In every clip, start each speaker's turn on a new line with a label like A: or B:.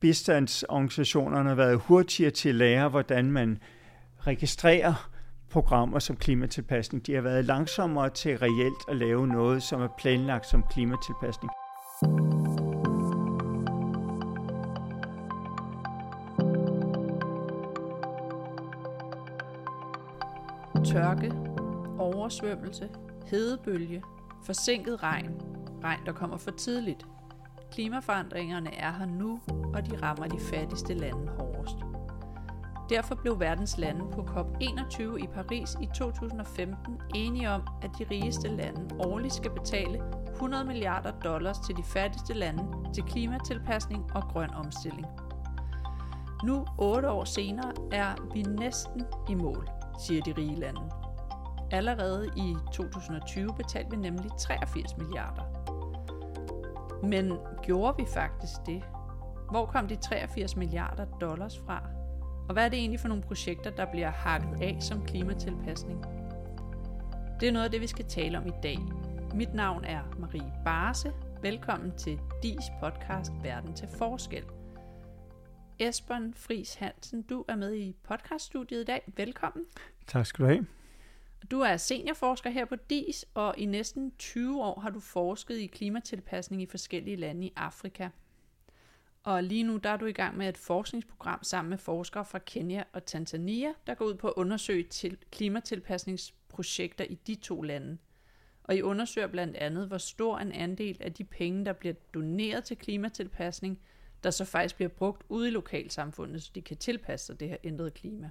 A: bistandsorganisationerne har været hurtigere til at lære, hvordan man registrerer programmer som klimatilpasning. De har været langsommere til reelt at lave noget, som er planlagt som klimatilpasning.
B: Tørke, oversvømmelse, hedebølge, forsinket regn, regn der kommer for tidligt. Klimaforandringerne er her nu, og de rammer de fattigste lande hårdest. Derfor blev verdens lande på COP21 i Paris i 2015 enige om, at de rigeste lande årligt skal betale 100 milliarder dollars til de fattigste lande til klimatilpasning og grøn omstilling. Nu, otte år senere, er vi næsten i mål, siger de rige lande. Allerede i 2020 betalte vi nemlig 83 milliarder. Men gjorde vi faktisk det? Hvor kom de 83 milliarder dollars fra? Og hvad er det egentlig for nogle projekter, der bliver hakket af som klimatilpasning? Det er noget af det, vi skal tale om i dag. Mit navn er Marie Barse. Velkommen til DIS podcast Verden til Forskel. Esben Fris Hansen, du er med i podcaststudiet i dag. Velkommen.
A: Tak skal du have.
B: Du er seniorforsker her på DIS, og i næsten 20 år har du forsket i klimatilpasning i forskellige lande i Afrika. Og lige nu der er du i gang med et forskningsprogram sammen med forskere fra Kenya og Tanzania, der går ud på at undersøge til klimatilpasningsprojekter i de to lande. Og I undersøger blandt andet, hvor stor en andel af de penge, der bliver doneret til klimatilpasning, der så faktisk bliver brugt ude i lokalsamfundet, så de kan tilpasse sig det her ændrede klima.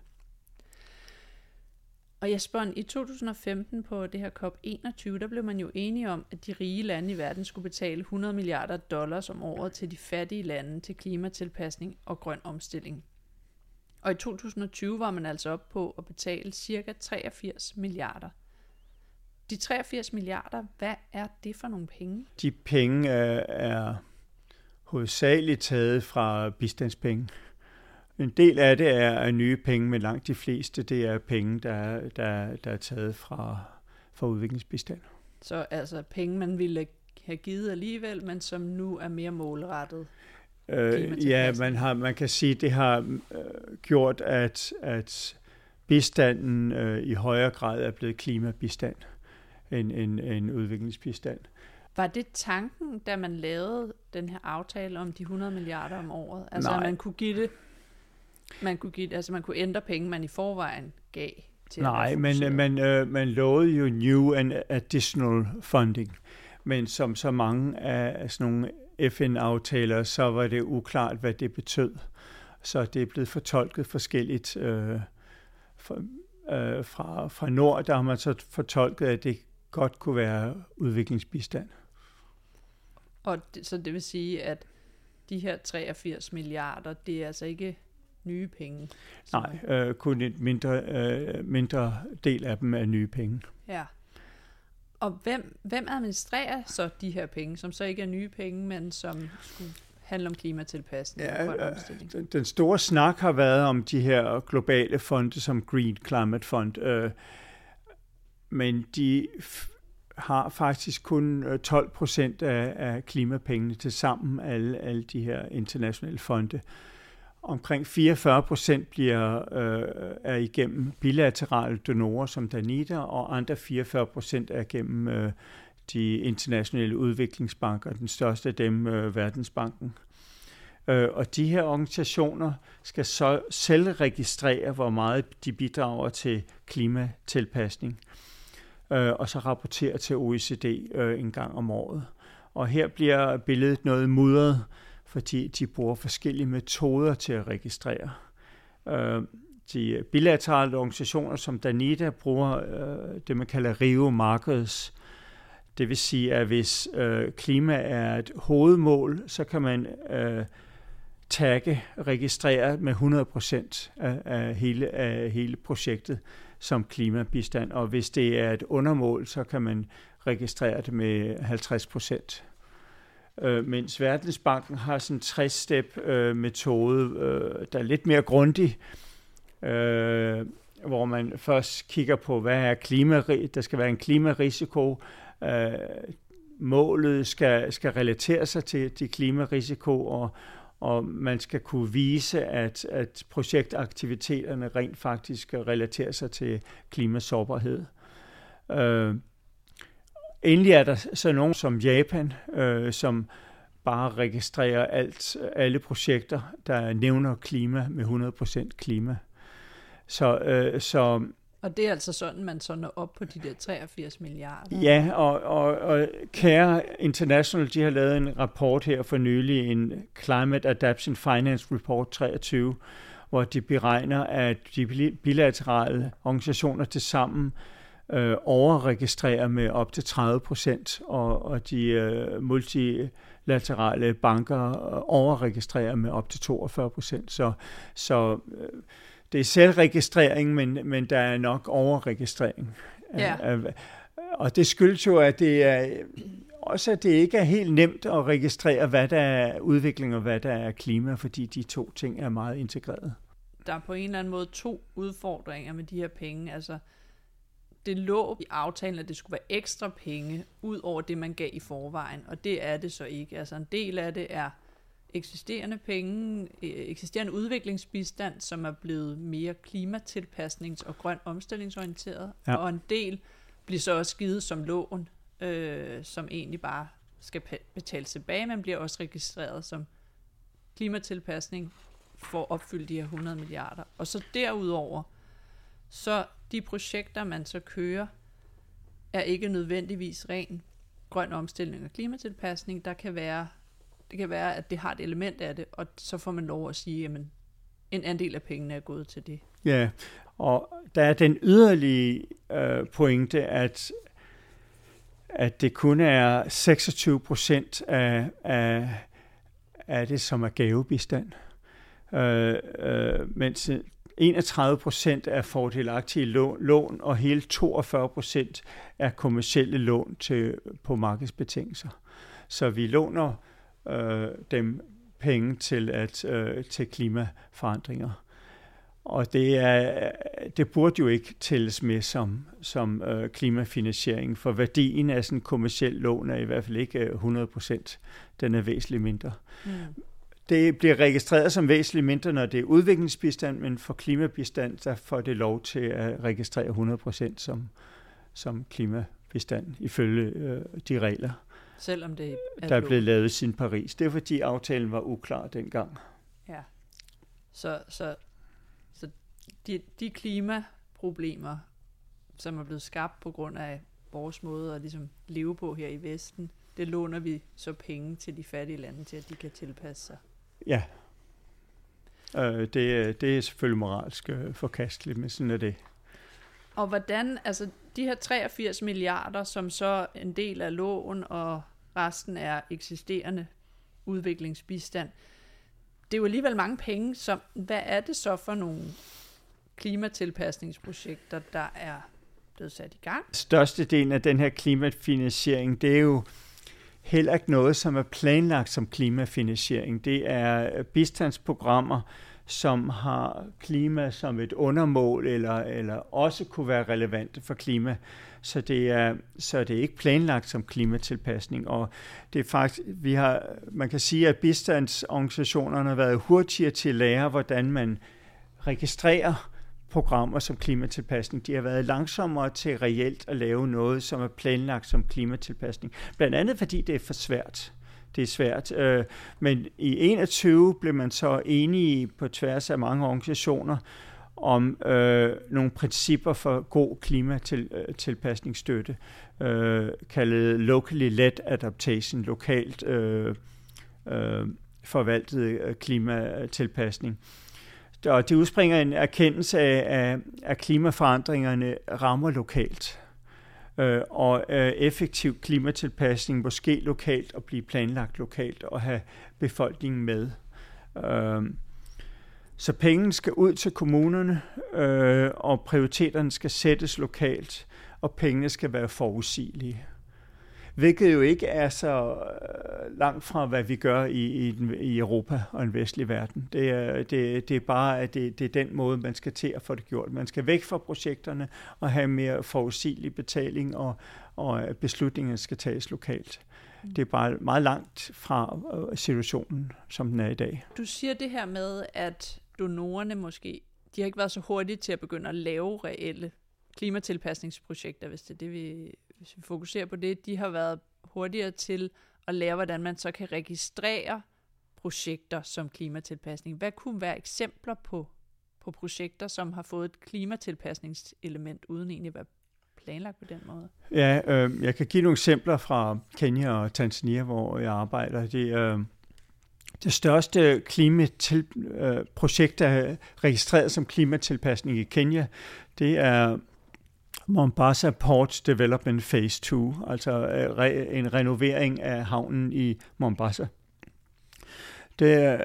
B: Og jeg Jesper, i 2015 på det her COP21, der blev man jo enige om, at de rige lande i verden skulle betale 100 milliarder dollars om året til de fattige lande til klimatilpasning og grøn omstilling. Og i 2020 var man altså op på at betale ca. 83 milliarder. De 83 milliarder, hvad er det for nogle penge?
A: De penge er, er hovedsageligt taget fra bistandspenge. En del af det er nye penge, men langt de fleste det er penge, der, der, der er taget fra, fra udviklingsbistand.
B: Så altså penge, man ville have givet alligevel, men som nu er mere målrettet?
A: Øh, ja, man, har, man kan sige, at det har øh, gjort, at, at bistanden øh, i højere grad er blevet klimabistand end, end, end udviklingsbistand.
B: Var det tanken, da man lavede den her aftale om de 100 milliarder om året? Altså,
A: Nej.
B: at man kunne give det man kunne, give, altså man kunne ændre penge, man i forvejen gav til
A: Nej, men man, øh, man lovede jo new and additional funding. Men som så mange af sådan nogle FN-aftaler, så var det uklart, hvad det betød. Så det er blevet fortolket forskelligt. Øh, for, øh, fra, fra nord, der har man så fortolket, at det godt kunne være udviklingsbistand.
B: Og det, så det vil sige, at de her 83 milliarder, det er altså ikke nye penge?
A: Nej, øh, kun et mindre, øh, mindre del af dem er nye penge.
B: Ja. Og hvem, hvem administrerer så de her penge, som så ikke er nye penge, men som skulle handle om klimatilpasning ja, og grøn omstilling?
A: Den, den store snak har været om de her globale fonde som Green Climate Fund, øh, men de har faktisk kun 12 øh, procent af, af klimapengene til sammen, alle, alle de her internationale fonde. Øh, Omkring 44 procent bliver øh, er igennem bilaterale donorer som Danita, og andre 44 procent er igennem øh, de internationale udviklingsbanker, den største af dem øh, Verdensbanken. Øh, og de her organisationer skal så selv registrere, hvor meget de bidrager til klimatilpasning, øh, og så rapportere til OECD øh, en gang om året. Og her bliver billedet noget mudret, fordi de bruger forskellige metoder til at registrere. Øh, de bilaterale organisationer som Danita bruger øh, det, man kalder Rio Markets. Det vil sige, at hvis øh, klima er et hovedmål, så kan man øh, tagge, registrere med 100% af, af, hele, af hele projektet som klimabistand. Og hvis det er et undermål, så kan man registrere det med 50% øh, mens Verdensbanken har sådan en 60-step-metode, øh, øh, der er lidt mere grundig, øh, hvor man først kigger på, hvad er klimarisiko, der skal være en klimarisiko, øh, målet skal, skal relatere sig til, de klimarisiko, og, og man skal kunne vise, at, at projektaktiviteterne rent faktisk relaterer sig til klimasårbarhed. Øh, endelig er der så nogen som Japan, øh, som bare registrerer alt, alle projekter, der nævner klima med 100% klima. Så, øh, så
B: og det er altså sådan, man så når op på de der 83 milliarder?
A: Ja, og, og, og Care International, de har lavet en rapport her for nylig, en Climate Adaptation Finance Report 23, hvor de beregner, at de bilaterale organisationer til sammen øh, overregistrerer med op til 30 procent, og, og de øh, multilaterale banker overregistrerer med op til 42 procent. Så, så øh, det er selvregistrering, men, men der er nok overregistrering. Ja. Og det skyldes jo, at det er også, at det ikke er helt nemt at registrere, hvad der er udvikling og hvad der er klima, fordi de to ting er meget integreret.
B: Der er på en eller anden måde to udfordringer med de her penge. Altså, det lå i aftalen, at det skulle være ekstra penge, ud over det, man gav i forvejen, og det er det så ikke. Altså, en del af det er eksisterende penge, øh, eksisterende udviklingsbistand, som er blevet mere klimatilpasnings- og grøn omstillingsorienteret, ja. og en del bliver så også givet som lån, øh, som egentlig bare skal betales tilbage, men bliver også registreret som klimatilpasning for at opfylde de her 100 milliarder. Og så derudover, så de projekter, man så kører, er ikke nødvendigvis ren grøn omstilling og klimatilpasning. Der kan være det kan være, at det har et element af det, og så får man lov at sige, at en andel af pengene er gået til det.
A: Ja, og der er den yderlige øh, pointe, at at det kun er 26 procent af, af, af det, som er gavebistand, øh, øh, mens 31 procent er fordelagtige lån, lån, og hele 42 procent er kommersielle lån til, på markedsbetingelser. Så vi låner øh, dem penge til, at, øh, til klimaforandringer. Og det, er, det burde jo ikke tælles med som, som øh, klimafinansiering, for værdien af sådan en kommersiel lån er i hvert fald ikke øh, 100 procent. Den er væsentligt mindre. Mm. Det bliver registreret som væsentligt mindre, når det er udviklingsbistand, men for klimabistand, der får det lov til at registrere 100 procent som, som klimabistand, ifølge øh, de regler.
B: Selvom det
A: er Der blev lavet sin Paris. Det er fordi aftalen var uklar dengang.
B: Ja. Så, så, så de, de klimaproblemer, som er blevet skabt på grund af vores måde at ligesom leve på her i Vesten, det låner vi så penge til de fattige lande til, at de kan tilpasse sig.
A: Ja. Øh, det, det er selvfølgelig moralsk øh, forkasteligt, men sådan er det.
B: Og hvordan, altså de her 83 milliarder, som så en del af lån, og resten er eksisterende udviklingsbistand, det er jo alligevel mange penge, så hvad er det så for nogle klimatilpasningsprojekter, der er blevet sat i gang?
A: Størstedelen af den her klimafinansiering, det er jo heller ikke noget, som er planlagt som klimafinansiering. Det er øh, bistandsprogrammer, som har klima som et undermål, eller, eller også kunne være relevante for klima. Så det er, så det er ikke planlagt som klimatilpasning. Og det er faktisk, vi har, man kan sige, at bistandsorganisationerne har været hurtigere til at lære, hvordan man registrerer programmer som klimatilpasning. De har været langsommere til reelt at lave noget, som er planlagt som klimatilpasning. Blandt andet fordi det er for svært det er svært. Øh, men i 21 blev man så enige på tværs af mange organisationer om øh, nogle principper for god klimatilpasningsstøtte, øh, øh, kaldet locally led adaptation, lokalt øh, øh, forvaltet øh, klimatilpasning. Og det udspringer en erkendelse af, at klimaforandringerne rammer lokalt øh, og øh, effektiv klimatilpasning måske lokalt og blive planlagt lokalt og have befolkningen med. Øh, så pengene skal ud til kommunerne, øh, og prioriteterne skal sættes lokalt, og pengene skal være forudsigelige. Hvilket jo ikke er så øh, langt fra, hvad vi gør i, i, i Europa og en vestlig verden. Det er, det, det er bare, at det, det er den måde, man skal til at få det gjort. Man skal væk fra projekterne og have mere forudsigelig betaling, og, og beslutningerne skal tages lokalt. Det er bare meget langt fra øh, situationen, som den er i dag.
B: Du siger det her med, at donorerne måske, de har ikke været så hurtige til at begynde at lave reelle klimatilpasningsprojekter, hvis det er det, vi, hvis vi fokuserer på det. De har været hurtigere til at lære, hvordan man så kan registrere projekter som klimatilpasning. Hvad kunne være eksempler på, på projekter, som har fået et klimatilpasningselement, uden egentlig at være planlagt på den måde?
A: Ja, øh, jeg kan give nogle eksempler fra Kenya og Tanzania, hvor jeg arbejder. Det, øh, det største klimatil, øh, der er registreret som klimatilpasning i Kenya, det er Mombasa Port Development Phase 2, altså øh, en renovering af havnen i Mombasa. Det er,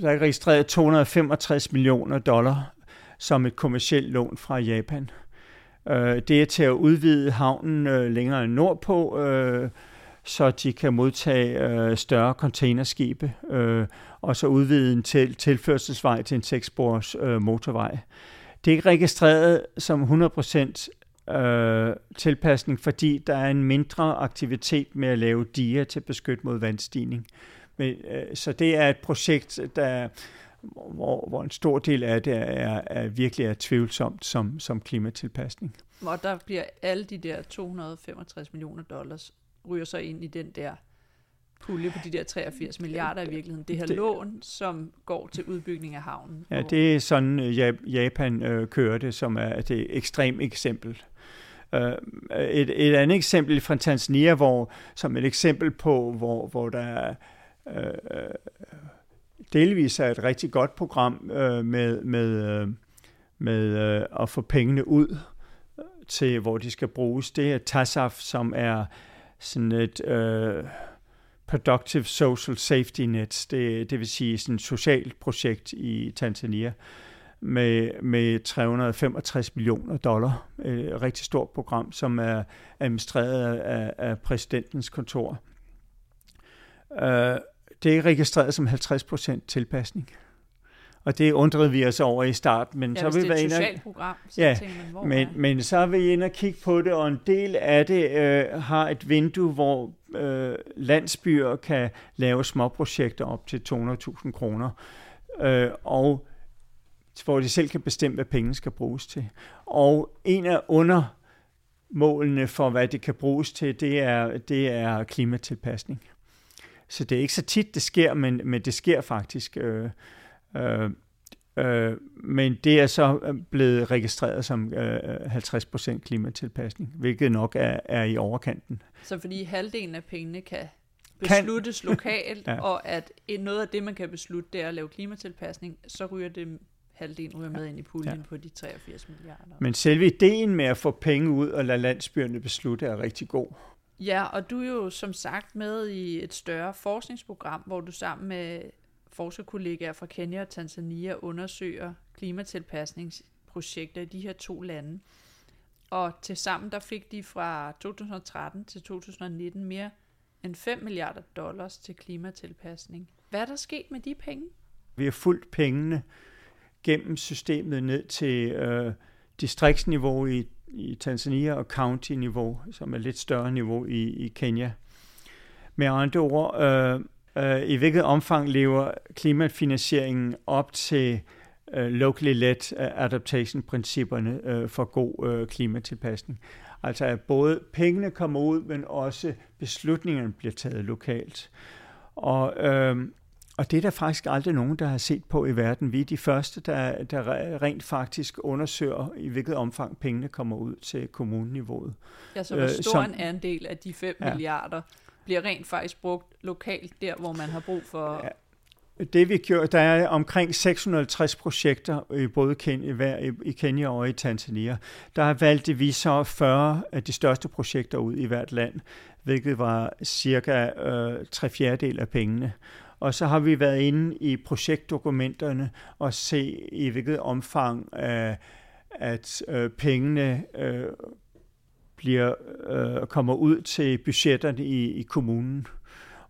A: der er registreret 265 millioner dollar som et kommersielt lån fra Japan. Øh, det er til at udvide havnen øh, længere nordpå, så de kan modtage større containerskibe, og så udvide en til, tilførselsvej til en seksspors motorvej. Det er ikke registreret som 100% øh, tilpasning, fordi der er en mindre aktivitet med at lave diger til beskyt mod vandstigning. Men, øh, så det er et projekt, der hvor, hvor en stor del af det er, er virkelig er tvivlsomt som, som klimatilpasning.
B: Og der bliver alle de der 265 millioner dollars ryger så ind i den der pulje på de der 83 milliarder i virkeligheden. Det her det, lån, som går til udbygning af havnen.
A: Ja, det er sådan Japan øh, kører det, som er det ekstrem eksempel. Øh, et, et andet eksempel fra Tanzania, hvor, som et eksempel på, hvor, hvor der er, øh, delvis er et rigtig godt program øh, med, med, øh, med øh, at få pengene ud til, hvor de skal bruges. Det er TASAF, som er sådan et øh, Productive Social Safety Nets, det, det vil sige sådan et socialt projekt i Tanzania, med, med 365 millioner dollar. Et rigtig stort program, som er administreret af, af præsidentens kontor. Uh, det er registreret som 50% tilpasning. Og det undrede vi os over i start. Men
B: ja,
A: så
B: vil
A: vi
B: det er et socialt program, så
A: ja,
B: man, hvor
A: men, men så er vi inde og kigge på det, og en del af det øh, har et vindue, hvor øh, landsbyer kan lave småprojekter op til 200.000 kroner. Øh, og hvor de selv kan bestemme, hvad pengene skal bruges til. Og en af undermålene for, hvad det kan bruges til, det er, det er klimatilpasning. Så det er ikke så tit, det sker, men, men det sker faktisk. Øh, øh, øh, men det er så blevet registreret som øh, 50% klimatilpasning, hvilket nok er, er i overkanten.
B: Så fordi halvdelen af pengene kan besluttes kan. lokalt, ja. og at noget af det, man kan beslutte, det er at lave klimatilpasning, så ryger det halvdelen ryger med ind i puljen ja. på de 83 milliarder.
A: Men selve ideen med at få penge ud og lade landsbyerne beslutte er rigtig god.
B: Ja, og du er jo som sagt med i et større forskningsprogram, hvor du sammen med forskerkollegaer fra Kenya og Tanzania undersøger klimatilpasningsprojekter i de her to lande. Og til sammen der fik de fra 2013 til 2019 mere end 5 milliarder dollars til klimatilpasning. Hvad er der sket med de penge?
A: Vi har fulgt pengene gennem systemet ned til øh, distriktsniveau i, i Tanzania og county-niveau, som er lidt større niveau i, i Kenya. Med andre ord, øh, øh, i hvilket omfang lever klimafinansieringen op til øh, locally led adaptation-principperne øh, for god øh, klimatilpasning. Altså at både pengene kommer ud, men også beslutningerne bliver taget lokalt. Og øh, og det er der faktisk aldrig nogen, der har set på i verden. Vi er de første, der, der rent faktisk undersøger, i hvilket omfang pengene kommer ud til kommuneniveauet.
B: Ja, så hvor øh, stor Som, en andel af de 5 ja. milliarder bliver rent faktisk brugt lokalt, der hvor man har brug for... Ja.
A: Det vi gjorde, der er omkring 650 projekter i både Kenya, i Kenya og i Tanzania. Der valgte vi så 40 af de største projekter ud i hvert land, hvilket var cirka øh, tre fjerdedel af pengene. Og så har vi været inde i projektdokumenterne og se i hvilket omfang, øh, at øh, pengene øh, bliver øh, kommer ud til budgetterne i, i kommunen,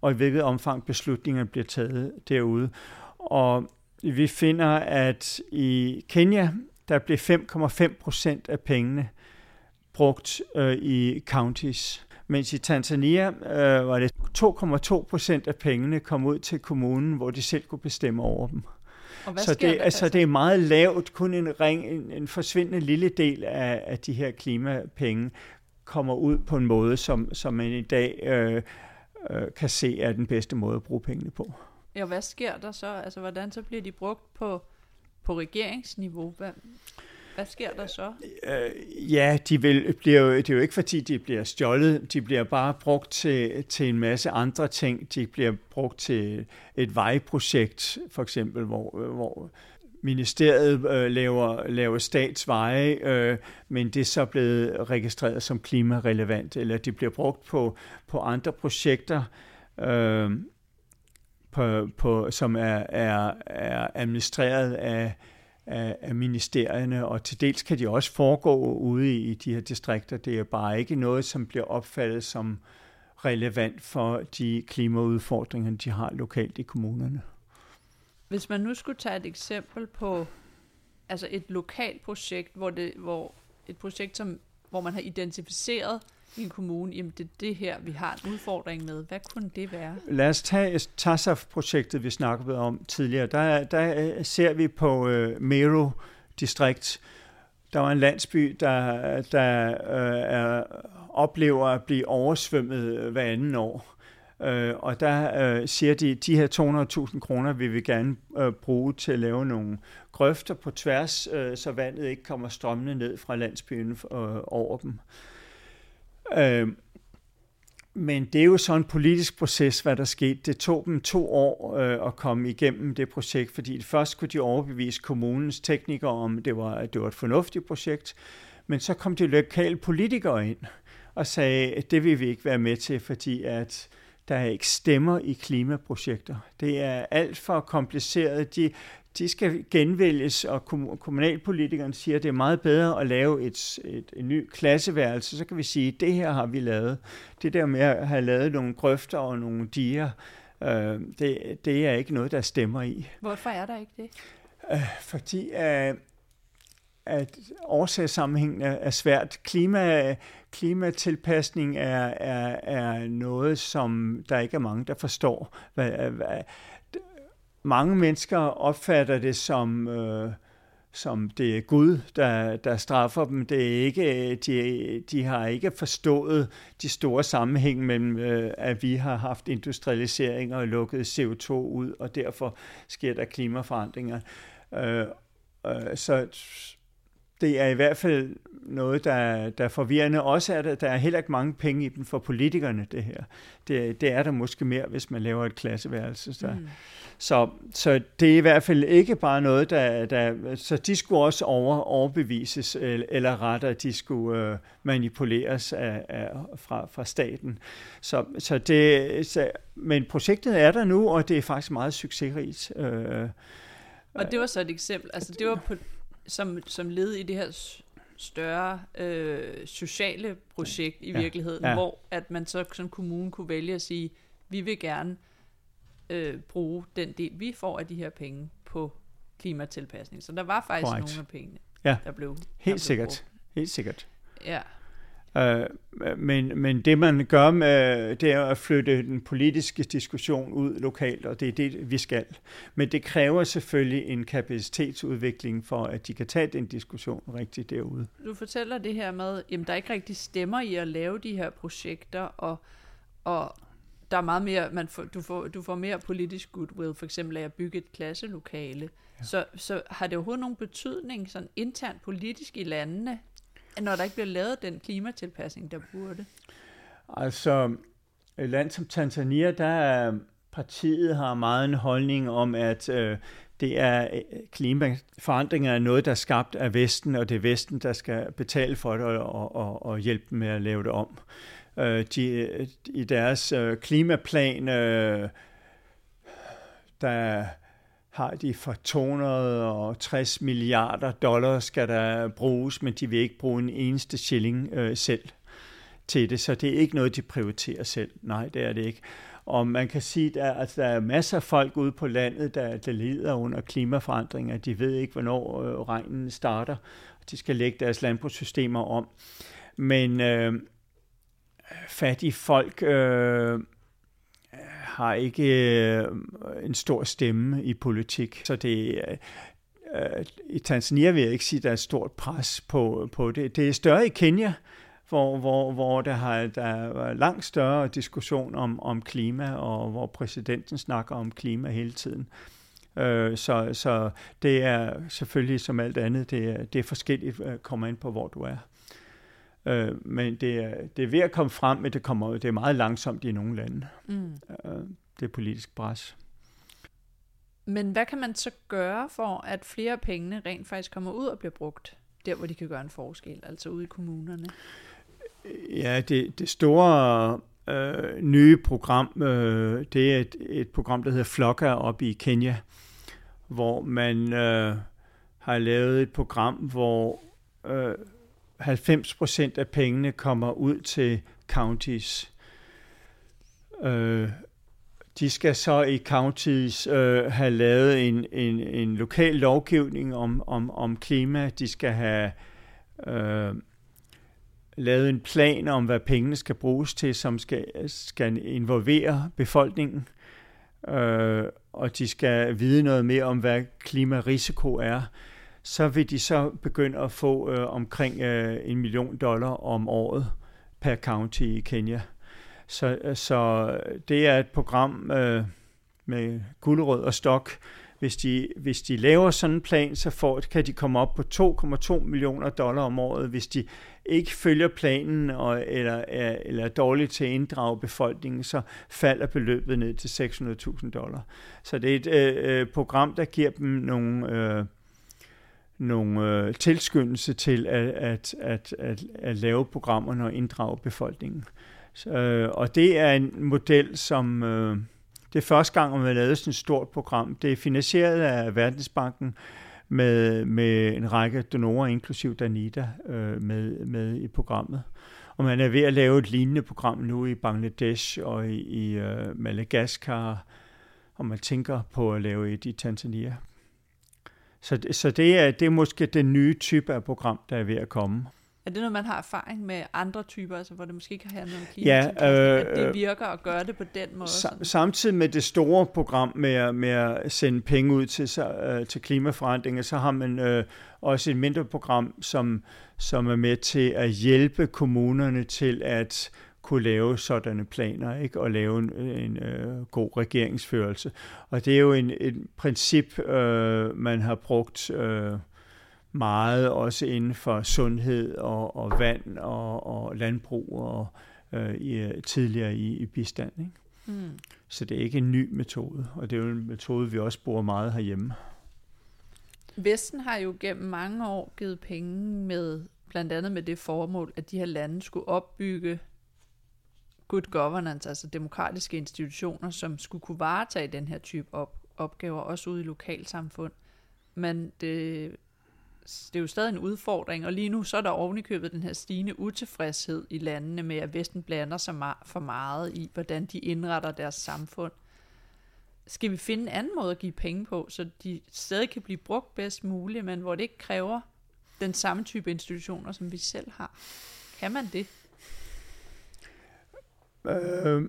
A: og i hvilket omfang beslutningerne bliver taget derude. Og vi finder, at i Kenya, der blev 5,5 procent af pengene brugt øh, i counties, mens i Tanzania øh, var det 2,2 procent af pengene kom ud til kommunen, hvor de selv kunne bestemme over dem. så det, altså, det er meget lavt, kun en, ring, en, en forsvindende lille del af, af de her klimapenge kommer ud på en måde, som, som man i dag øh, øh, kan se er den bedste måde at bruge pengene på.
B: Ja, hvad sker der så? Altså, hvordan så bliver de brugt på, på regeringsniveau? Hvad, hvad sker der så?
A: Øh, ja, de vil, bliver jo, det er jo ikke fordi, de bliver stjålet. De bliver bare brugt til, til en masse andre ting. De bliver brugt til et vejprojekt, for eksempel, hvor, hvor ministeriet øh, laver, laver statsveje, øh, men det er så blevet registreret som klimarelevant, eller de bliver brugt på, på andre projekter, øh, på, på, som er, er, er administreret af, af, af ministerierne, og til dels kan de også foregå ude i, i de her distrikter. Det er bare ikke noget, som bliver opfattet som relevant for de klimaudfordringer, de har lokalt i kommunerne.
B: Hvis man nu skulle tage et eksempel på altså et lokalt projekt, hvor, det, hvor et projekt, som, hvor man har identificeret i en kommune, jamen det er det her, vi har en udfordring med. Hvad kunne det være?
A: Lad os tage TASAF-projektet, vi snakkede om tidligere. Der, der ser vi på øh, Mero distrikt, der var en landsby, der, der øh, er, oplever at blive oversvømmet øh, hver anden år. Øh, og der øh, siger de, de her 200.000 kroner vil vi gerne øh, bruge til at lave nogle grøfter på tværs, øh, så vandet ikke kommer strømmende ned fra landsbyen øh, over dem. Øh, men det er jo sådan en politisk proces, hvad der skete. Det tog dem to år øh, at komme igennem det projekt, fordi først kunne de overbevise kommunens teknikere om, at det var, at det var et fornuftigt projekt, men så kom de lokale politikere ind og sagde, at det vil vi ikke være med til, fordi at der er ikke stemmer i klimaprojekter. Det er alt for kompliceret. De, de skal genvælges, og kommunalpolitikerne siger, at det er meget bedre at lave et, et, et ny klasseværelse. Så kan vi sige, at det her har vi lavet. Det der med at have lavet nogle grøfter og nogle diger, øh, det, det er ikke noget, der stemmer i.
B: Hvorfor er der ikke det?
A: Øh, fordi øh, at årsagssammenhængen er, svært. Klima, klimatilpasning er, er, er noget, som der ikke er mange, der forstår. Hvad, hvad, mange mennesker opfatter det som, øh, som det er Gud, der, der straffer dem. Det er ikke, de, de har ikke forstået de store sammenhæng mellem, øh, at vi har haft industrialisering og lukket CO2 ud, og derfor sker der klimaforandringer. Øh, øh, så det er i hvert fald noget, der, der er forvirrende. Også er der, der er heller ikke mange penge i den for politikerne, det her. Det, det er der måske mere, hvis man laver et klasseværelse. Så, mm. så, så det er i hvert fald ikke bare noget, der... der så de skulle også over, overbevises, eller, eller rettere, de skulle øh, manipuleres af, af, fra, fra staten. Så, så det, så, men projektet er der nu, og det er faktisk meget succesrigt. Øh,
B: og det var så et eksempel. Altså, det var på, som, som led i det her større øh, sociale projekt i ja. virkeligheden, ja. hvor at man så som kommune kunne vælge at sige, vi vil gerne øh, bruge den del, vi får af de her penge på klimatilpasning. Så der var faktisk Correct. nogle af pengene,
A: ja.
B: der blev
A: Helt der blev sikkert. Brugt. Helt sikkert.
B: Ja.
A: Øh, men, men det man gør med, det er at flytte den politiske diskussion ud lokalt, og det er det, vi skal. Men det kræver selvfølgelig en kapacitetsudvikling for, at de kan tage den diskussion rigtigt derude.
B: Du fortæller det her med, at der er ikke rigtig stemmer i at lave de her projekter, og, og der er meget mere, man får, du, får, du får mere politisk goodwill, for eksempel af at bygge et klasselokale. Ja. Så, så har det overhovedet nogen betydning sådan internt politisk i landene, når der ikke bliver lavet den klimatilpasning, der burde?
A: Altså, et land som Tanzania, der er partiet har meget en holdning om, at øh, det er øh, klimaforandringer er noget, der er skabt af Vesten, og det er Vesten, der skal betale for det og, og, og hjælpe dem med at lave det om. Øh, de, øh, I deres øh, klimaplan, øh, der har de for 260 milliarder dollars skal der bruges, men de vil ikke bruge en eneste shilling øh, selv til det, så det er ikke noget, de prioriterer selv. Nej, det er det ikke. Og man kan sige, at der, altså, der er masser af folk ude på landet, der, der lider under klimaforandringer. De ved ikke, hvornår øh, regnen starter. De skal lægge deres landbrugssystemer om. Men øh, fattige folk øh, har ikke øh, en stor stemme i politik, så det øh, øh i Tanzania vil jeg ikke sige, at der er et stort pres på, på det. Det er større i Kenya, hvor, hvor, hvor der, har, der er langt større diskussion om, om klima, og hvor præsidenten snakker om klima hele tiden. Øh, så, så det er selvfølgelig som alt andet, det er, det er forskelligt, øh, kommer ind på, hvor du er. Øh, men det er, det er ved at komme frem, men det, kommer, det er meget langsomt i nogle lande. Mm. Øh, det er politisk pres.
B: Men hvad kan man så gøre for, at flere af pengene rent faktisk kommer ud og bliver brugt der, hvor de kan gøre en forskel, altså ude i kommunerne?
A: Ja, det, det store øh, nye program, øh, det er et, et program, der hedder Flokka op i Kenya, hvor man øh, har lavet et program, hvor øh, 90 procent af pengene kommer ud til counties. Øh, de skal så i counties øh, have lavet en, en, en lokal lovgivning om, om, om klima. De skal have øh, lavet en plan om, hvad pengene skal bruges til, som skal, skal involvere befolkningen. Øh, og de skal vide noget mere om, hvad klimarisiko er. Så vil de så begynde at få øh, omkring øh, en million dollar om året per county i Kenya. Så, øh, så det er et program øh, med guldrød og stok. Hvis de, hvis de laver sådan en plan, så får, kan de komme op på 2,2 millioner dollar om året. Hvis de ikke følger planen og, eller, er, eller er dårligt til at inddrage befolkningen, så falder beløbet ned til 600.000 dollar. Så det er et øh, øh, program, der giver dem nogle... Øh, nogle øh, tilskyndelse til at, at, at, at, at lave programmerne og inddrage befolkningen. Øh, og det er en model, som øh, det er første gang, man har lavet sådan et stort program. Det er finansieret af Verdensbanken med, med en række donorer, inklusiv Danita, øh, med, med i programmet. Og man er ved at lave et lignende program nu i Bangladesh og i, i øh, Madagaskar, og man tænker på at lave et i Tanzania. Så, så det, er, det er måske den nye type af program, der er ved at komme.
B: Er det noget, man har erfaring med andre typer, altså hvor det måske ikke har handlet om klima, ja, øh, at det virker at gøre det på den måde?
A: Sam, samtidig med det store program med, med at sende penge ud til, uh, til klimaforandringer, så har man uh, også et mindre program, som, som er med til at hjælpe kommunerne til at kunne lave sådanne planer ikke? og lave en, en uh, god regeringsførelse. Og det er jo en, et princip, uh, man har brugt... Uh, meget også inden for sundhed og, og vand og, og landbrug og øh, i, tidligere i, i bistand. Ikke? Mm. Så det er ikke en ny metode, og det er jo en metode, vi også bruger meget herhjemme.
B: Vesten har jo gennem mange år givet penge med, blandt andet med det formål, at de her lande skulle opbygge good governance, altså demokratiske institutioner, som skulle kunne varetage den her type op, opgaver, også ude i lokalsamfund. Men det det er jo stadig en udfordring, og lige nu så er der ovenikøbet den her stigende utilfredshed i landene med, at Vesten blander sig for meget i, hvordan de indretter deres samfund. Skal vi finde en anden måde at give penge på, så de stadig kan blive brugt bedst muligt, men hvor det ikke kræver den samme type institutioner, som vi selv har? Kan man det?
A: Øh,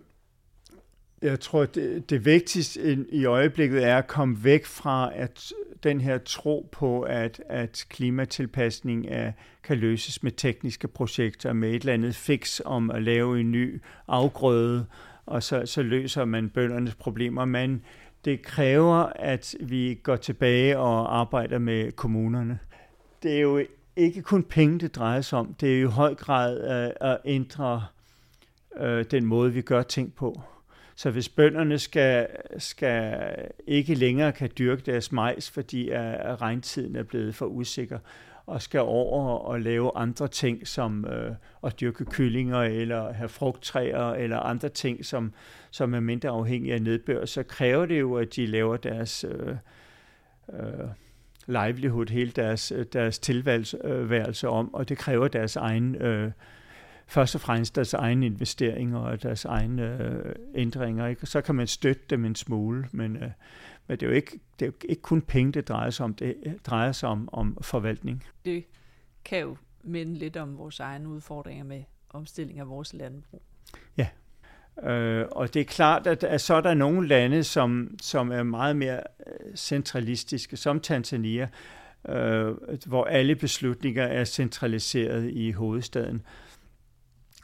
A: jeg tror, det, det vigtigste i øjeblikket er at komme væk fra at den her tro på, at, at klimatilpasning er, kan løses med tekniske projekter, med et eller andet fix om at lave en ny afgrøde, og så, så løser man bøndernes problemer. Men det kræver, at vi går tilbage og arbejder med kommunerne. Det er jo ikke kun penge, det drejer sig om. Det er jo i høj grad at, at ændre øh, den måde, vi gør ting på. Så hvis bønderne skal, skal ikke længere kan dyrke deres majs, fordi at regntiden er blevet for usikker, og skal over og lave andre ting, som øh, at dyrke kyllinger, eller have frugttræer, eller andre ting, som, som er mindre afhængige af nedbør, så kræver det jo, at de laver deres øh, øh, livelihood, hele deres, øh, deres tilværelse øh, om, og det kræver deres egen øh, først og fremmest deres egne investeringer og deres egne øh, ændringer. Ikke? Så kan man støtte dem en smule, men, øh, men det er jo ikke, det er jo ikke kun penge, det drejer sig om. Det drejer sig om, om forvaltning.
B: Det kan jo minde lidt om vores egne udfordringer med omstilling af vores landbrug.
A: Ja, øh, og det er klart, at, at så er der nogle lande, som, som er meget mere øh, centralistiske, som Tanzania, øh, hvor alle beslutninger er centraliseret i hovedstaden.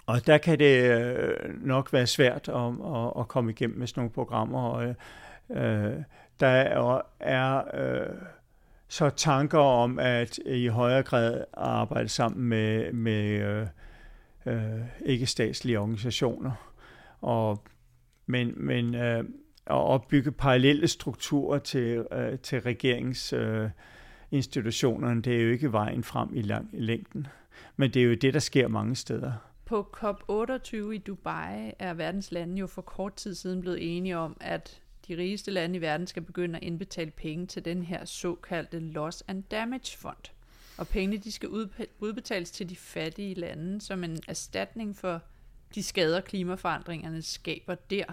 A: Og der kan det øh, nok være svært at, at, at komme igennem med sådan nogle programmer. Og, øh, der er, er øh, så tanker om at i højere grad arbejde sammen med, med øh, øh, ikke-statslige organisationer. Og, men men øh, at opbygge parallelle strukturer til, øh, til regeringsinstitutionerne, øh, det er jo ikke vejen frem i, lang, i længden. Men det er jo det, der sker mange steder.
B: På COP28 i Dubai er verdens lande jo for kort tid siden blevet enige om, at de rigeste lande i verden skal begynde at indbetale penge til den her såkaldte Loss and Damage Fond. Og pengene de skal udbetales til de fattige lande som en erstatning for de skader klimaforandringerne skaber der.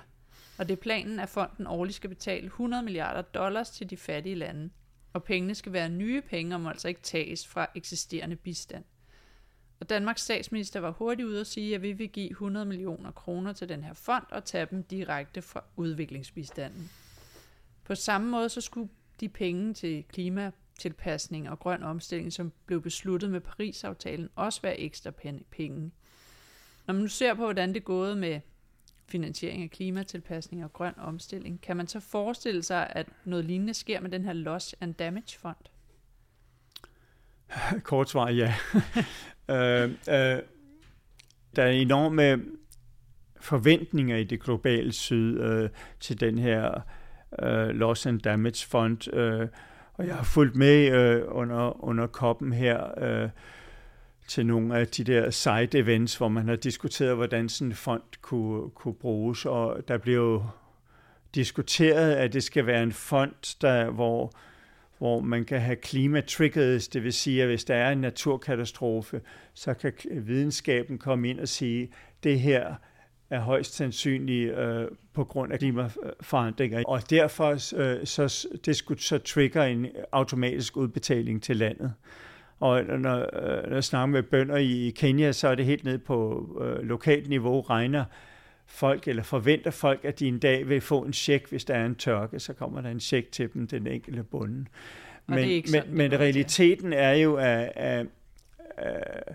B: Og det er planen, at fonden årligt skal betale 100 milliarder dollars til de fattige lande. Og pengene skal være nye penge, og må altså ikke tages fra eksisterende bistand. Og Danmarks statsminister var hurtigt ude at sige, at vi vil give 100 millioner kroner til den her fond og tage dem direkte fra udviklingsbistanden. På samme måde så skulle de penge til klimatilpasning og grøn omstilling, som blev besluttet med Paris-aftalen, også være ekstra penge. Når man nu ser på, hvordan det er gået med finansiering af klimatilpasning og grøn omstilling, kan man så forestille sig, at noget lignende sker med den her Loss and Damage Fond?
A: Kort svar, ja øh, øh, der er enorme forventninger i det globale syd øh, til den her øh, Loss and Damage Fund, øh, og jeg har fulgt med øh, under, under koppen her øh, til nogle af de der side events, hvor man har diskuteret, hvordan sådan en fond kunne, kunne bruges, og der blev jo diskuteret, at det skal være en fond, der, hvor hvor man kan have klimatriggers, det vil sige, at hvis der er en naturkatastrofe, så kan videnskaben komme ind og sige, det her er højst sandsynligt øh, på grund af klimaforandringer. Og derfor øh, så det skulle så trigge en automatisk udbetaling til landet. Og når, øh, når jeg snakker med bønder i Kenya, så er det helt ned på øh, lokalt niveau, regner folk, eller forventer folk, at de en dag vil få en check, hvis der er en tørke, så kommer der en check til dem, den enkelte bunden. Men, sådan, men, men realiteten er jo, at, at, at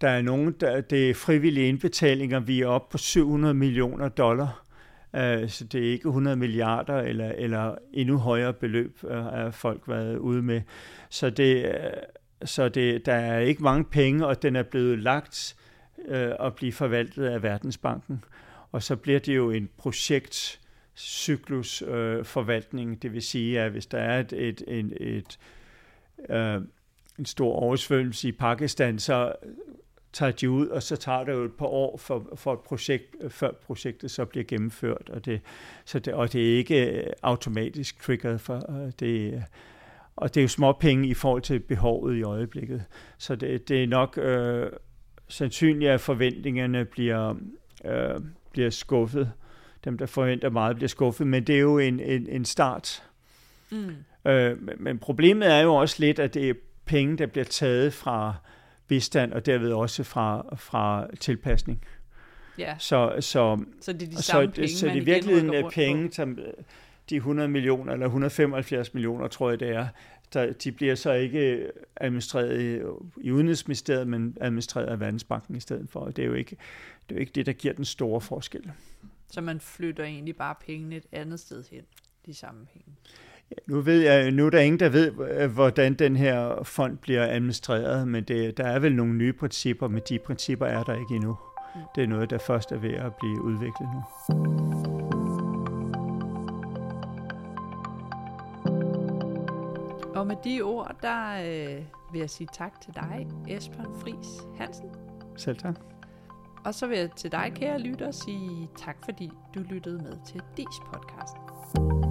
A: der er nogen, der, det er frivillige indbetalinger, vi er oppe på 700 millioner dollar. Uh, så det er ikke 100 milliarder eller, eller endnu højere beløb, uh, har folk været ude med. Så, det, så det, der er ikke mange penge, og den er blevet lagt øh, Øh, at blive forvaltet af Verdensbanken. Og så bliver det jo en projektcyklusforvaltning, øh, det vil sige, at hvis der er et, et, et, et øh, en stor oversvømmelse i Pakistan, så tager de ud, og så tager det jo et par år for, for et projekt, før projektet så bliver gennemført, og det, så det, og det er ikke automatisk triggeret for øh, det, og det er jo små penge i forhold til behovet i øjeblikket. Så det, det er nok øh, sandsynligt, at forventningerne bliver, øh, bliver skuffet. Dem, der forventer meget, bliver skuffet, men det er jo en, en, en start. Mm. Øh, men problemet er jo også lidt, at det er penge, der bliver taget fra bistand, og derved også fra, fra tilpasning.
B: Ja.
A: Så, så,
B: så det er de samme så, penge,
A: så, så det er virkelig penge, som de 100 millioner, eller 175 millioner, tror jeg det er, der, de bliver så ikke administreret i, i Udenrigsministeriet, men administreret af Verdensbanken i stedet for. Det er jo ikke det, er jo ikke det der giver den store forskel.
B: Så man flytter egentlig bare pengene et andet sted hen, de samme penge?
A: Ja, nu, ved jeg, nu er der ingen, der ved, hvordan den her fond bliver administreret, men det, der er vel nogle nye principper, men de principper er der ikke endnu. Mm. Det er noget, der først er ved at blive udviklet nu.
B: Og med de ord, der øh, vil jeg sige tak til dig, Esben Fris Hansen.
A: Selv tak.
B: Og så vil jeg til dig, kære lytter, sige tak, fordi du lyttede med til DIS podcast.